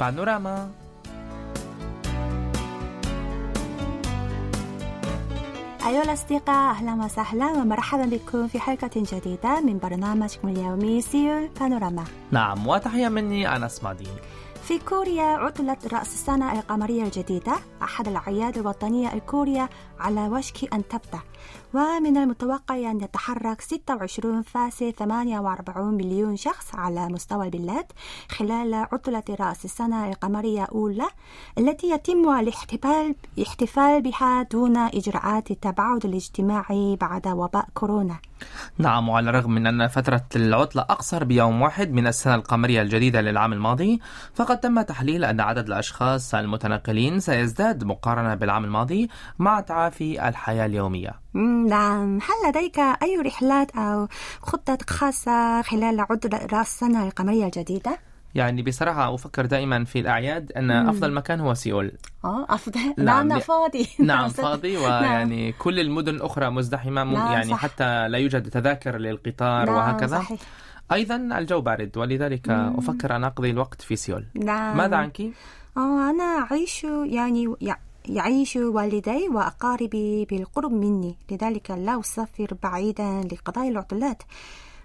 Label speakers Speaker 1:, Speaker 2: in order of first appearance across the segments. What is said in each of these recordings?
Speaker 1: بانوراما
Speaker 2: أيها الأصدقاء أهلا وسهلا ومرحبا بكم في حلقة جديدة من برنامجكم اليومي سيول بانوراما.
Speaker 1: نعم وتحية مني أنس مادين
Speaker 2: في كوريا عطلت رأس السنة القمرية الجديدة أحد الأعياد الوطنية الكورية على وشك أن تبدأ. ومن المتوقع أن يتحرك 26.48 مليون شخص على مستوى البلاد خلال عطلة رأس السنة القمرية الأولى التي يتم الاحتفال الاحتفال بها دون إجراءات التباعد الاجتماعي بعد وباء كورونا.
Speaker 1: نعم وعلى الرغم من أن فترة العطلة أقصر بيوم واحد من السنة القمرية الجديدة للعام الماضي فقد تم تحليل أن عدد الأشخاص المتنقلين سيزداد مقارنة بالعام الماضي مع تعافي الحياة اليومية
Speaker 2: نعم هل لديك أي رحلات أو خطة خاصة خلال عطلة رأس السنة القمرية الجديدة؟
Speaker 1: يعني بصراحة أفكر دائما في الأعياد أن
Speaker 2: مم.
Speaker 1: أفضل مكان هو سيول.
Speaker 2: آه أفضل.
Speaker 1: نعم،
Speaker 2: نعم فاضي.
Speaker 1: نعم فاضي ويعني كل المدن الأخرى مزدحمة
Speaker 2: نعم،
Speaker 1: يعني
Speaker 2: صح.
Speaker 1: حتى لا يوجد تذاكر للقطار
Speaker 2: نعم
Speaker 1: وهكذا.
Speaker 2: صحيح.
Speaker 1: أيضا الجو بارد ولذلك
Speaker 2: مم.
Speaker 1: أفكر أن أقضي الوقت في سيول.
Speaker 2: نعم.
Speaker 1: ماذا عنك؟
Speaker 2: آه، أنا أعيش يعني يع- يعيش والدي وأقاربي بالقرب مني لذلك لا أسافر بعيدا لقضاء العطلات. آه،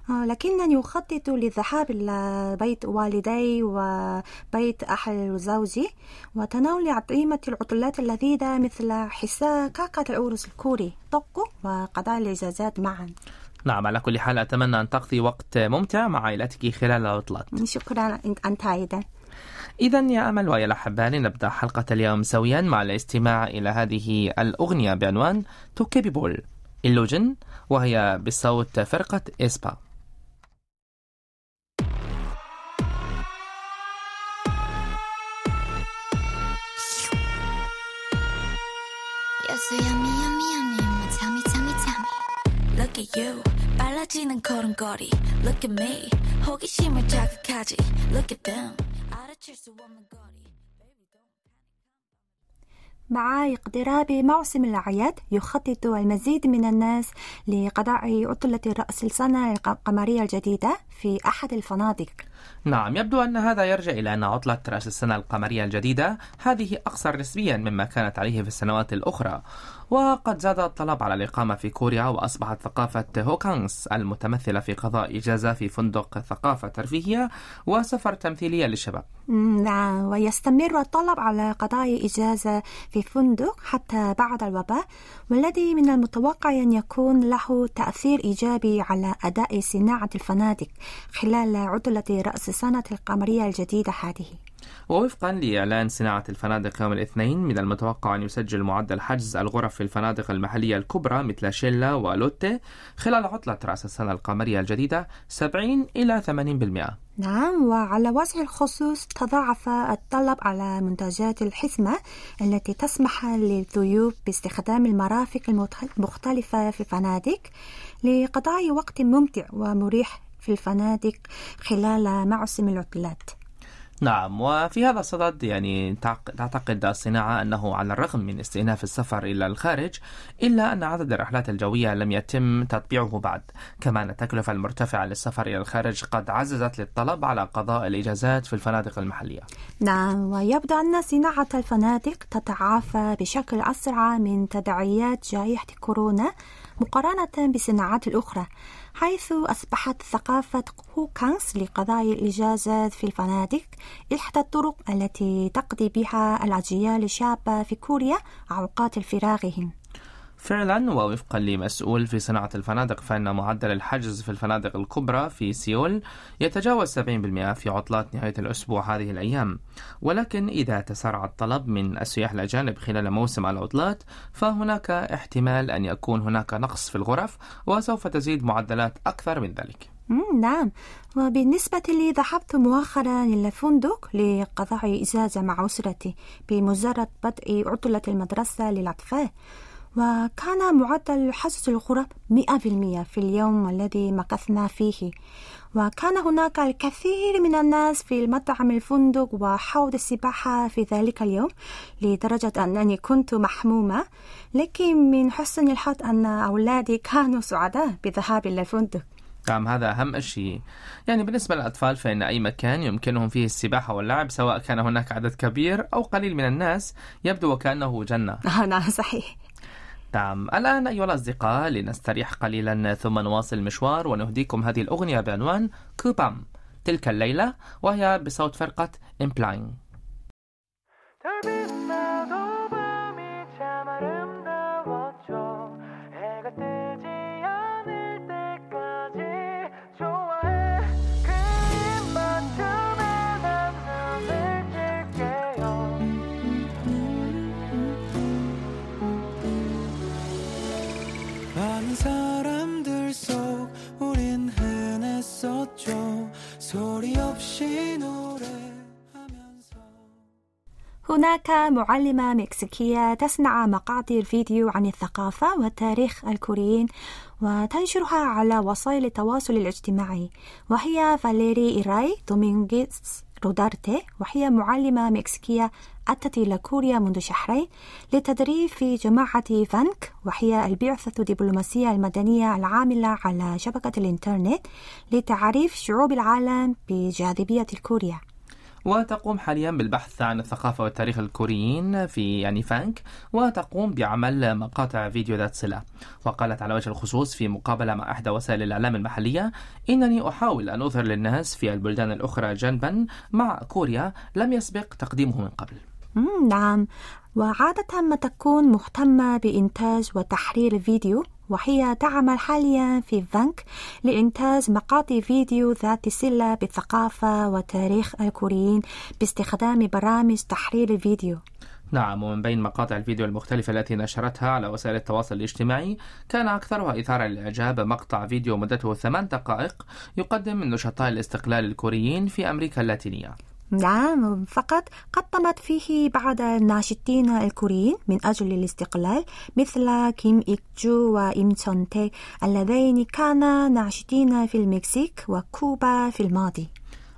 Speaker 2: لكنني أخطط للذهاب إلى بيت والدي وبيت أهل زوجي وتناول أطعمة العطلات اللذيذة مثل حساء كعكة العرس الكوري طقو وقضاء الإجازات معا.
Speaker 1: نعم على كل حال أتمنى أن تقضي وقت ممتع مع عائلتك خلال العطلات.
Speaker 2: شكرا أنت أيضا.
Speaker 1: إذا يا أمل ويا الأحبة لنبدأ حلقة اليوم سويا مع الاستماع إلى هذه الأغنية بعنوان توكيبي بول إلوجن وهي بصوت فرقة إسبا.
Speaker 3: you. 빨라지는 걸음걸이. Look at me. 호기심을 자극하지. Look at them. 알아챌 수 없는 거리.
Speaker 2: مع اقتراب موسم الأعياد يخطط المزيد من الناس لقضاء عطلة رأس السنة القمرية الجديدة في أحد الفنادق
Speaker 1: نعم يبدو أن هذا يرجع إلى أن عطلة رأس السنة القمرية الجديدة هذه أقصر نسبيا مما كانت عليه في السنوات الأخرى. وقد زاد الطلب على الإقامة في كوريا وأصبحت ثقافة هوكانغس المتمثلة في قضاء إجازة في فندق ثقافة ترفيهية وسفر تمثيلية للشباب.
Speaker 2: نعم ويستمر الطلب على قضاء إجازة في فندق حتى بعد الوباء. والذي من المتوقع أن يكون له تأثير إيجابي على أداء صناعة الفنادق خلال عطلة رأس السنة القمرية الجديدة هذه.
Speaker 1: ووفقا لإعلان صناعة الفنادق يوم الاثنين من المتوقع أن يسجل معدل حجز الغرف في الفنادق المحلية الكبرى مثل شيلا ولوتي خلال عطلة رأس السنة القمرية الجديدة 70 إلى 80%
Speaker 2: نعم وعلى وجه الخصوص تضاعف الطلب على منتجات الحزمة التي تسمح للضيوف باستخدام المرافق المختلفة في الفنادق لقضاء وقت ممتع ومريح في الفنادق خلال موسم العطلات.
Speaker 1: نعم وفي هذا الصدد يعني تعتقد الصناعة أنه على الرغم من استئناف السفر إلى الخارج إلا أن عدد الرحلات الجوية لم يتم تطبيعه بعد. كما أن التكلفة المرتفعة للسفر إلى الخارج قد عززت للطلب على قضاء الإجازات في الفنادق المحلية.
Speaker 2: نعم ويبدو أن صناعة الفنادق تتعافى بشكل أسرع من تداعيات جائحة كورونا مقارنة بالصناعات الأخرى. حيث أصبحت ثقافة هوكانس لقضاء الإجازات في الفنادق إحدى الطرق التي تقضي بها الأجيال الشابة في كوريا أوقات فراغهم
Speaker 1: فعلا ووفقا لمسؤول في صناعة الفنادق فإن معدل الحجز في الفنادق الكبرى في سيول يتجاوز 70% في عطلات نهاية الأسبوع هذه الأيام. ولكن إذا تسارع الطلب من السياح الأجانب خلال موسم العطلات فهناك احتمال أن يكون هناك نقص في الغرف وسوف تزيد معدلات أكثر من ذلك.
Speaker 2: نعم. وبالنسبة لي ذهبت مؤخرا إلى فندق لقضاء إجازة مع أسرتي بمجرد بدء عطلة المدرسة للأطفال. وكان معدل حجز الغرف 100% في اليوم الذي مكثنا فيه. وكان هناك الكثير من الناس في المطعم الفندق وحوض السباحة في ذلك اليوم لدرجة أنني كنت محمومة. لكن من حسن الحظ أن أولادي كانوا سعداء بالذهاب إلى الفندق.
Speaker 1: نعم هذا أهم شيء. يعني بالنسبة للأطفال فإن أي مكان يمكنهم فيه السباحة واللعب سواء كان هناك عدد كبير أو قليل من الناس يبدو وكأنه جنة.
Speaker 2: نعم صحيح.
Speaker 1: نعم الآن أيها الأصدقاء لنستريح قليلا ثم نواصل المشوار ونهديكم هذه الأغنية بعنوان كوبام. تلك الليلة وهي بصوت فرقة إمبلاين
Speaker 2: هناك معلمة مكسيكية تصنع مقاطع فيديو عن الثقافة وتاريخ الكوريين وتنشرها على وسائل التواصل الاجتماعي وهي فاليري إيراي دومينغيز رودارتي وهي معلمة مكسيكية أتت إلى كوريا منذ شهرين للتدريب في جماعة فانك وهي البعثة الدبلوماسية المدنية العاملة على شبكة الإنترنت لتعريف شعوب العالم بجاذبية كوريا
Speaker 1: وتقوم حاليا بالبحث عن الثقافة والتاريخ الكوريين في يعني فانك وتقوم بعمل مقاطع فيديو ذات صلة. وقالت على وجه الخصوص في مقابلة مع إحدى وسائل الإعلام المحلية إنني أحاول أن أظهر للناس في البلدان الأخرى جنبا مع كوريا لم يسبق تقديمه من قبل.
Speaker 2: نعم. وعادة ما تكون مهتمة بإنتاج وتحرير الفيديو وهي تعمل حاليا في فانك لإنتاج مقاطع فيديو ذات صلة بالثقافة وتاريخ الكوريين باستخدام برامج تحرير الفيديو.
Speaker 1: نعم ومن بين مقاطع الفيديو المختلفة التي نشرتها على وسائل التواصل الاجتماعي كان أكثرها إثارة للإعجاب مقطع فيديو مدته ثمان دقائق يقدم من نشطاء الاستقلال الكوريين في أمريكا اللاتينية.
Speaker 2: نعم فقط قدمت فيه بعض الناشطين الكوريين من أجل الاستقلال مثل كيم إكجو وإم تشونتي اللذين كانا ناشطين في المكسيك وكوبا في الماضي.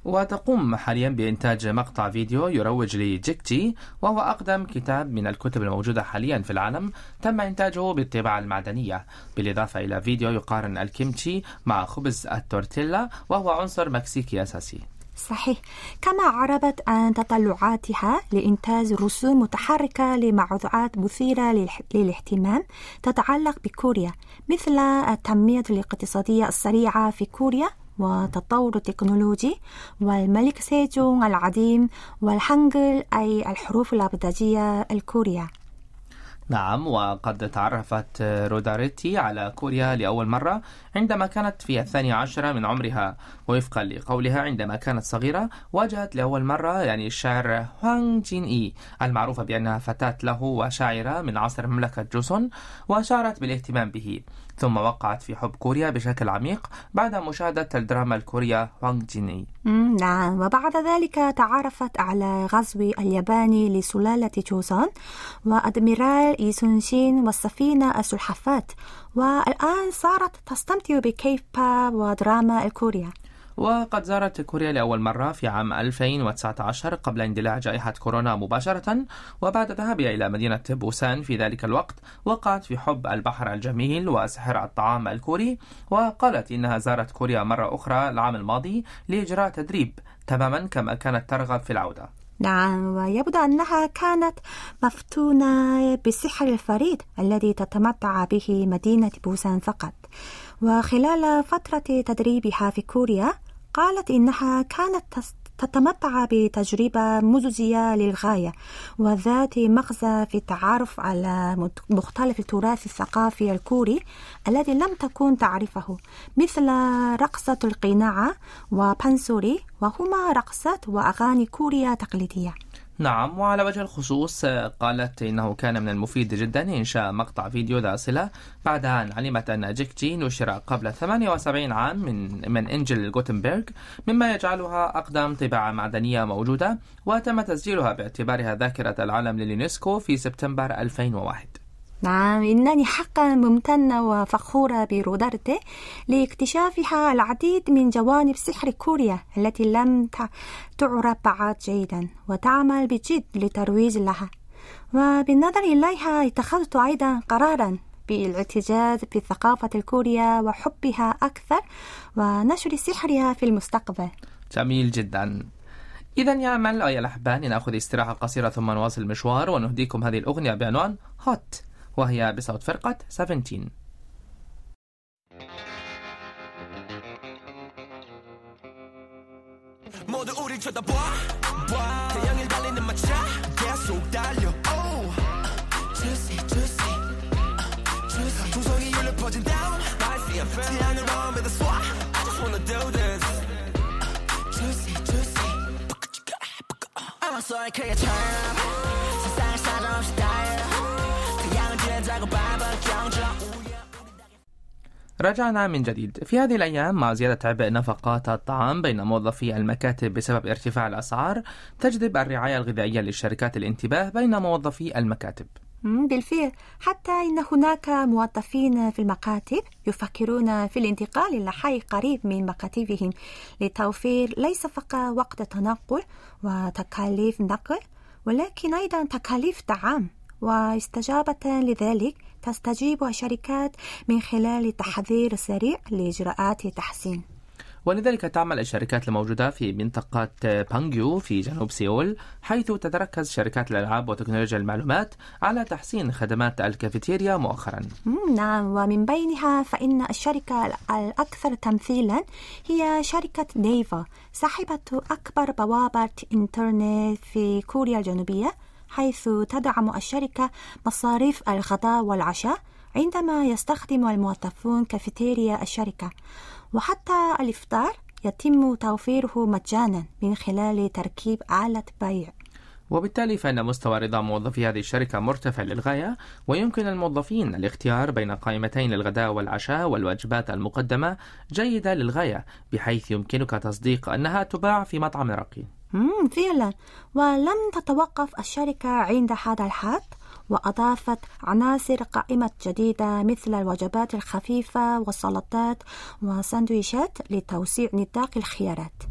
Speaker 1: وتقوم حاليا بإنتاج مقطع فيديو يروج لجيكجي وهو أقدم كتاب من الكتب الموجودة حاليا في العالم تم إنتاجه بالطباعة المعدنية. بالإضافة إلى فيديو يقارن الكيمتشي مع خبز التورتيلا وهو عنصر مكسيكي أساسي.
Speaker 2: صحيح. كما أعربت عن تطلعاتها لإنتاج رسوم متحركة لموضوعات مثيرة للاهتمام تتعلق بكوريا مثل التنمية الاقتصادية السريعة في كوريا وتطور التكنولوجي والملك سيجونغ العظيم والهانجل أي الحروف الأبجدية الكورية.
Speaker 1: نعم وقد تعرفت رودارتي على كوريا لأول مرة عندما كانت في الثانية عشرة من عمرها. وفقا لقولها عندما كانت صغيرة واجهت لأول مرة يعني الشاعر هوانغ جين إي المعروفة بأنها فتاة لهو وشاعرة من عصر مملكة جوسون وشعرت بالاهتمام به. ثم وقعت في حب كوريا بشكل عميق بعد مشاهدة الدراما الكورية هوانغ جين إي
Speaker 2: مم، نعم. وبعد ذلك تعرفت على غزو الياباني لسلالة جوسون وأدميرال إي سون شين والسفينة السلحفاة. والآن صارت تستمتع بكيف باب ودراما الكوريا
Speaker 1: وقد زارت كوريا لأول مرة في عام 2019 قبل اندلاع جائحة كورونا مباشرة وبعد ذهابها إلى مدينة بوسان في ذلك الوقت وقعت في حب البحر الجميل وسحر الطعام الكوري وقالت إنها زارت كوريا مرة أخرى العام الماضي لإجراء تدريب تماما كما كانت ترغب في العودة.
Speaker 2: نعم ويبدو أنها كانت مفتونة بالسحر الفريد الذي تتمتع به مدينة بوسان فقط. وخلال فترة تدريبها في كوريا قالت إنها كانت تتمتع بتجربة مجزية للغاية وذات مغزى في التعرف على مختلف التراث الثقافي الكوري الذي لم تكن تعرفه مثل رقصة القناعة وبانسوري وهما رقصات وأغاني كوريا تقليدية.
Speaker 1: نعم وعلى وجه الخصوص آه، قالت إنه كان من المفيد جدا إنشاء مقطع فيديو ذا صلة بعد أن علمت أن جيكجي نشر قبل 78 عام من من إنجيل غوتنبرغ مما يجعلها أقدم طباعة معدنية موجودة وتم تسجيلها باعتبارها ذاكرة العالم لليونسكو في سبتمبر 2001
Speaker 2: نعم إنني حقا ممتنة وفخورة برودارتي لاكتشافها العديد من جوانب سحر كوريا التي لم تع- تعرف بعد جيدا وتعمل بجد لترويج لها. وبالنظر إليها اتخذت أيضا قرارا بالاعتزاز بالثقافة الكورية وحبها أكثر ونشر سحرها في المستقبل.
Speaker 1: جميل جدا. إذا يا أمل أيها الأحبة نأخذ استراحة قصيرة ثم نواصل المشوار ونهديكم هذه الأغنية بعنوان هوت وهي بصوت فرقة 17
Speaker 4: 모두 우릴 쳐다봐 봐. 태양을 달리는 마차 계속 달려 oh. Juicy juicy juicy 두성이 울려 퍼진 down I see a fan 태양을 오면 더 쏴 I just wanna do this Juicy juicy I'm a sorry 그게처럼 세상을 사정없이 달
Speaker 1: رجعنا من جديد. في هذه الأيام مع زيادة عبء نفقات الطعام بين موظفي المكاتب بسبب ارتفاع الأسعار تجذب الرعاية الغذائية للشركات الانتباه بين موظفي المكاتب.
Speaker 2: بالفعل. حتى إن هناك موظفين في المكاتب يفكرون في الانتقال إلى حي قريب من مكاتبهم لتوفير ليس فقط وقت التنقل وتكاليف نقل ولكن أيضا تكاليف طعام واستجابة لذلك تستجيب الشركات من خلال التحذير السريع لإجراءات تحسين.
Speaker 1: ولذلك تعمل الشركات الموجودة في منطقة بانجيو في جنوب سيول حيث تتركز شركات الألعاب وتكنولوجيا المعلومات على تحسين خدمات الكافيتيريا مؤخرا.
Speaker 2: نعم ومن بينها فإن الشركة الأكثر تمثيلا هي شركة Naver صاحبة أكبر بوابة إنترنت في كوريا الجنوبية. حيث تدعم الشركة مصاريف الغداء والعشاء عندما يستخدم الموظفون كافيتيريا الشركة. وحتى الإفطار يتم توفيره مجانا من خلال تركيب آلة بيع.
Speaker 1: وبالتالي فإن مستوى رضا موظفي هذه الشركة مرتفع للغاية ويمكن الموظفين الاختيار بين قائمتين للغداء والعشاء والوجبات المقدمة جيدة للغاية بحيث يمكنك تصديق أنها تباع في مطعم راقي
Speaker 2: مم فعلا. ولم تتوقف الشركة عند هذا الحد وأضافت عناصر قائمة جديدة مثل الوجبات الخفيفة والسلطات وسندويشات لتوسيع نطاق الخيارات.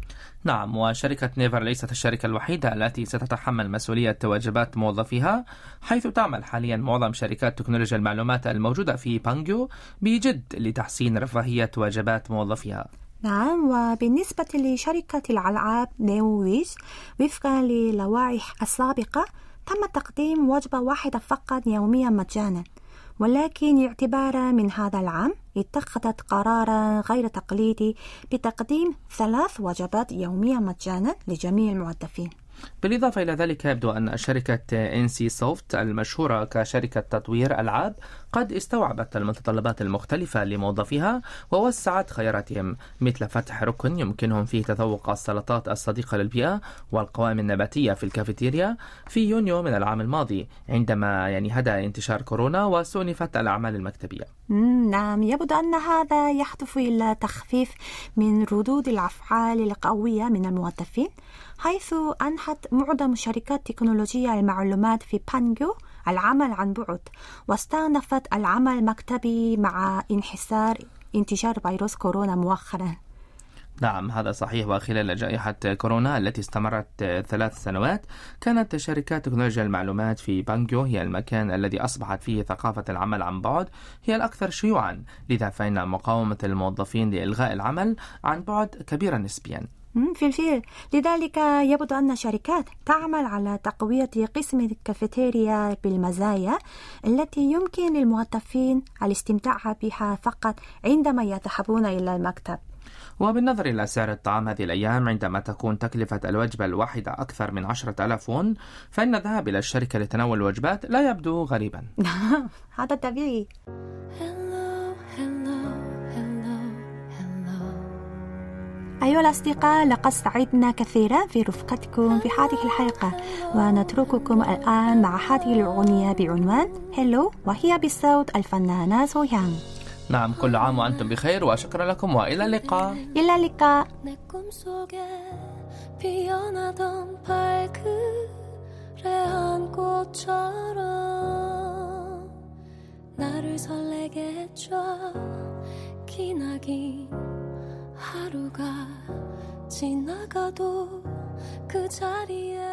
Speaker 1: نعم وشركة Naver ليست الشركة الوحيدة التي ستتحمل مسؤولية وجبات موظفيها حيث تعمل حاليا معظم شركات تكنولوجيا المعلومات الموجودة في بانجيو بجد لتحسين رفاهية واجبات موظفيها.
Speaker 2: نعم وبالنسبة لشركة الألعاب Neowiz وفقا للوائح السابقة تم تقديم وجبة واحدة فقط يوميا مجانا ولكن اعتبارا من هذا العام اتخذت قرارا غير تقليدي بتقديم ثلاث وجبات يوميا مجانا لجميع الموظفين
Speaker 1: بالإضافة إلى ذلك يبدو أن شركة NC سوفت المشهورة كشركة تطوير ألعاب قد استوعبت المتطلبات المختلفة لموظفيها ووسعت خياراتهم. مثل فتح ركن يمكنهم فيه تذوق السلطات الصديقة للبيئة والقوائم النباتية في الكافيتيريا في يونيو من العام الماضي عندما يعني هدأ انتشار كورونا واستؤنفت الأعمال المكتبية.
Speaker 2: نعم يبدو أن هذا يهدف إلى تخفيف من ردود الأفعال القوية من الموظفين. حيث أنهت معظم شركات تكنولوجيا المعلومات في بانجو العمل عن بعد واستأنفت العمل المكتبي مع انحسار انتشار فيروس كورونا مؤخرا.
Speaker 1: نعم هذا صحيح. وخلال جائحة كورونا التي استمرت ثلاث سنوات كانت شركات تكنولوجيا المعلومات في بانجو هي المكان الذي أصبحت فيه ثقافة العمل عن بعد هي الأكثر شيوعا لذا فإن مقاومة الموظفين لإلغاء العمل عن بعد كبيرة نسبيا.
Speaker 2: في الفعل لذلك يبدو أن الشركات تعمل على تقوية قسم الكافيتيريا بالمزايا التي يمكن للموظفين الاستمتاع بها فقط عندما يذهبون إلى المكتب.
Speaker 1: وبالنظر إلى سعر الطعام هذه الأيام عندما تكون تكلفة الوجبة الواحدة أكثر من عشرة ألاف وون فإن الذهاب إلى الشركة لتناول الوجبات لا يبدو غريبا.
Speaker 2: هذا طبيعي. أيها الأصدقاء لقد سعدنا كثيرا في رفقتكم في هذه الحلقة ونترككم الآن مع هذه الأغنية بعنوان هلو وهي بصوت الفنانة سويان
Speaker 1: نعم كل عام وأنتم بخير وشكرا لكم وإلى اللقاء
Speaker 2: إلى اللقاء
Speaker 3: 내 꿈속에 피어나던 발그레한 꽃처럼 나를 설레게 해줘 기나긴 하루가 지나가도 그 자리에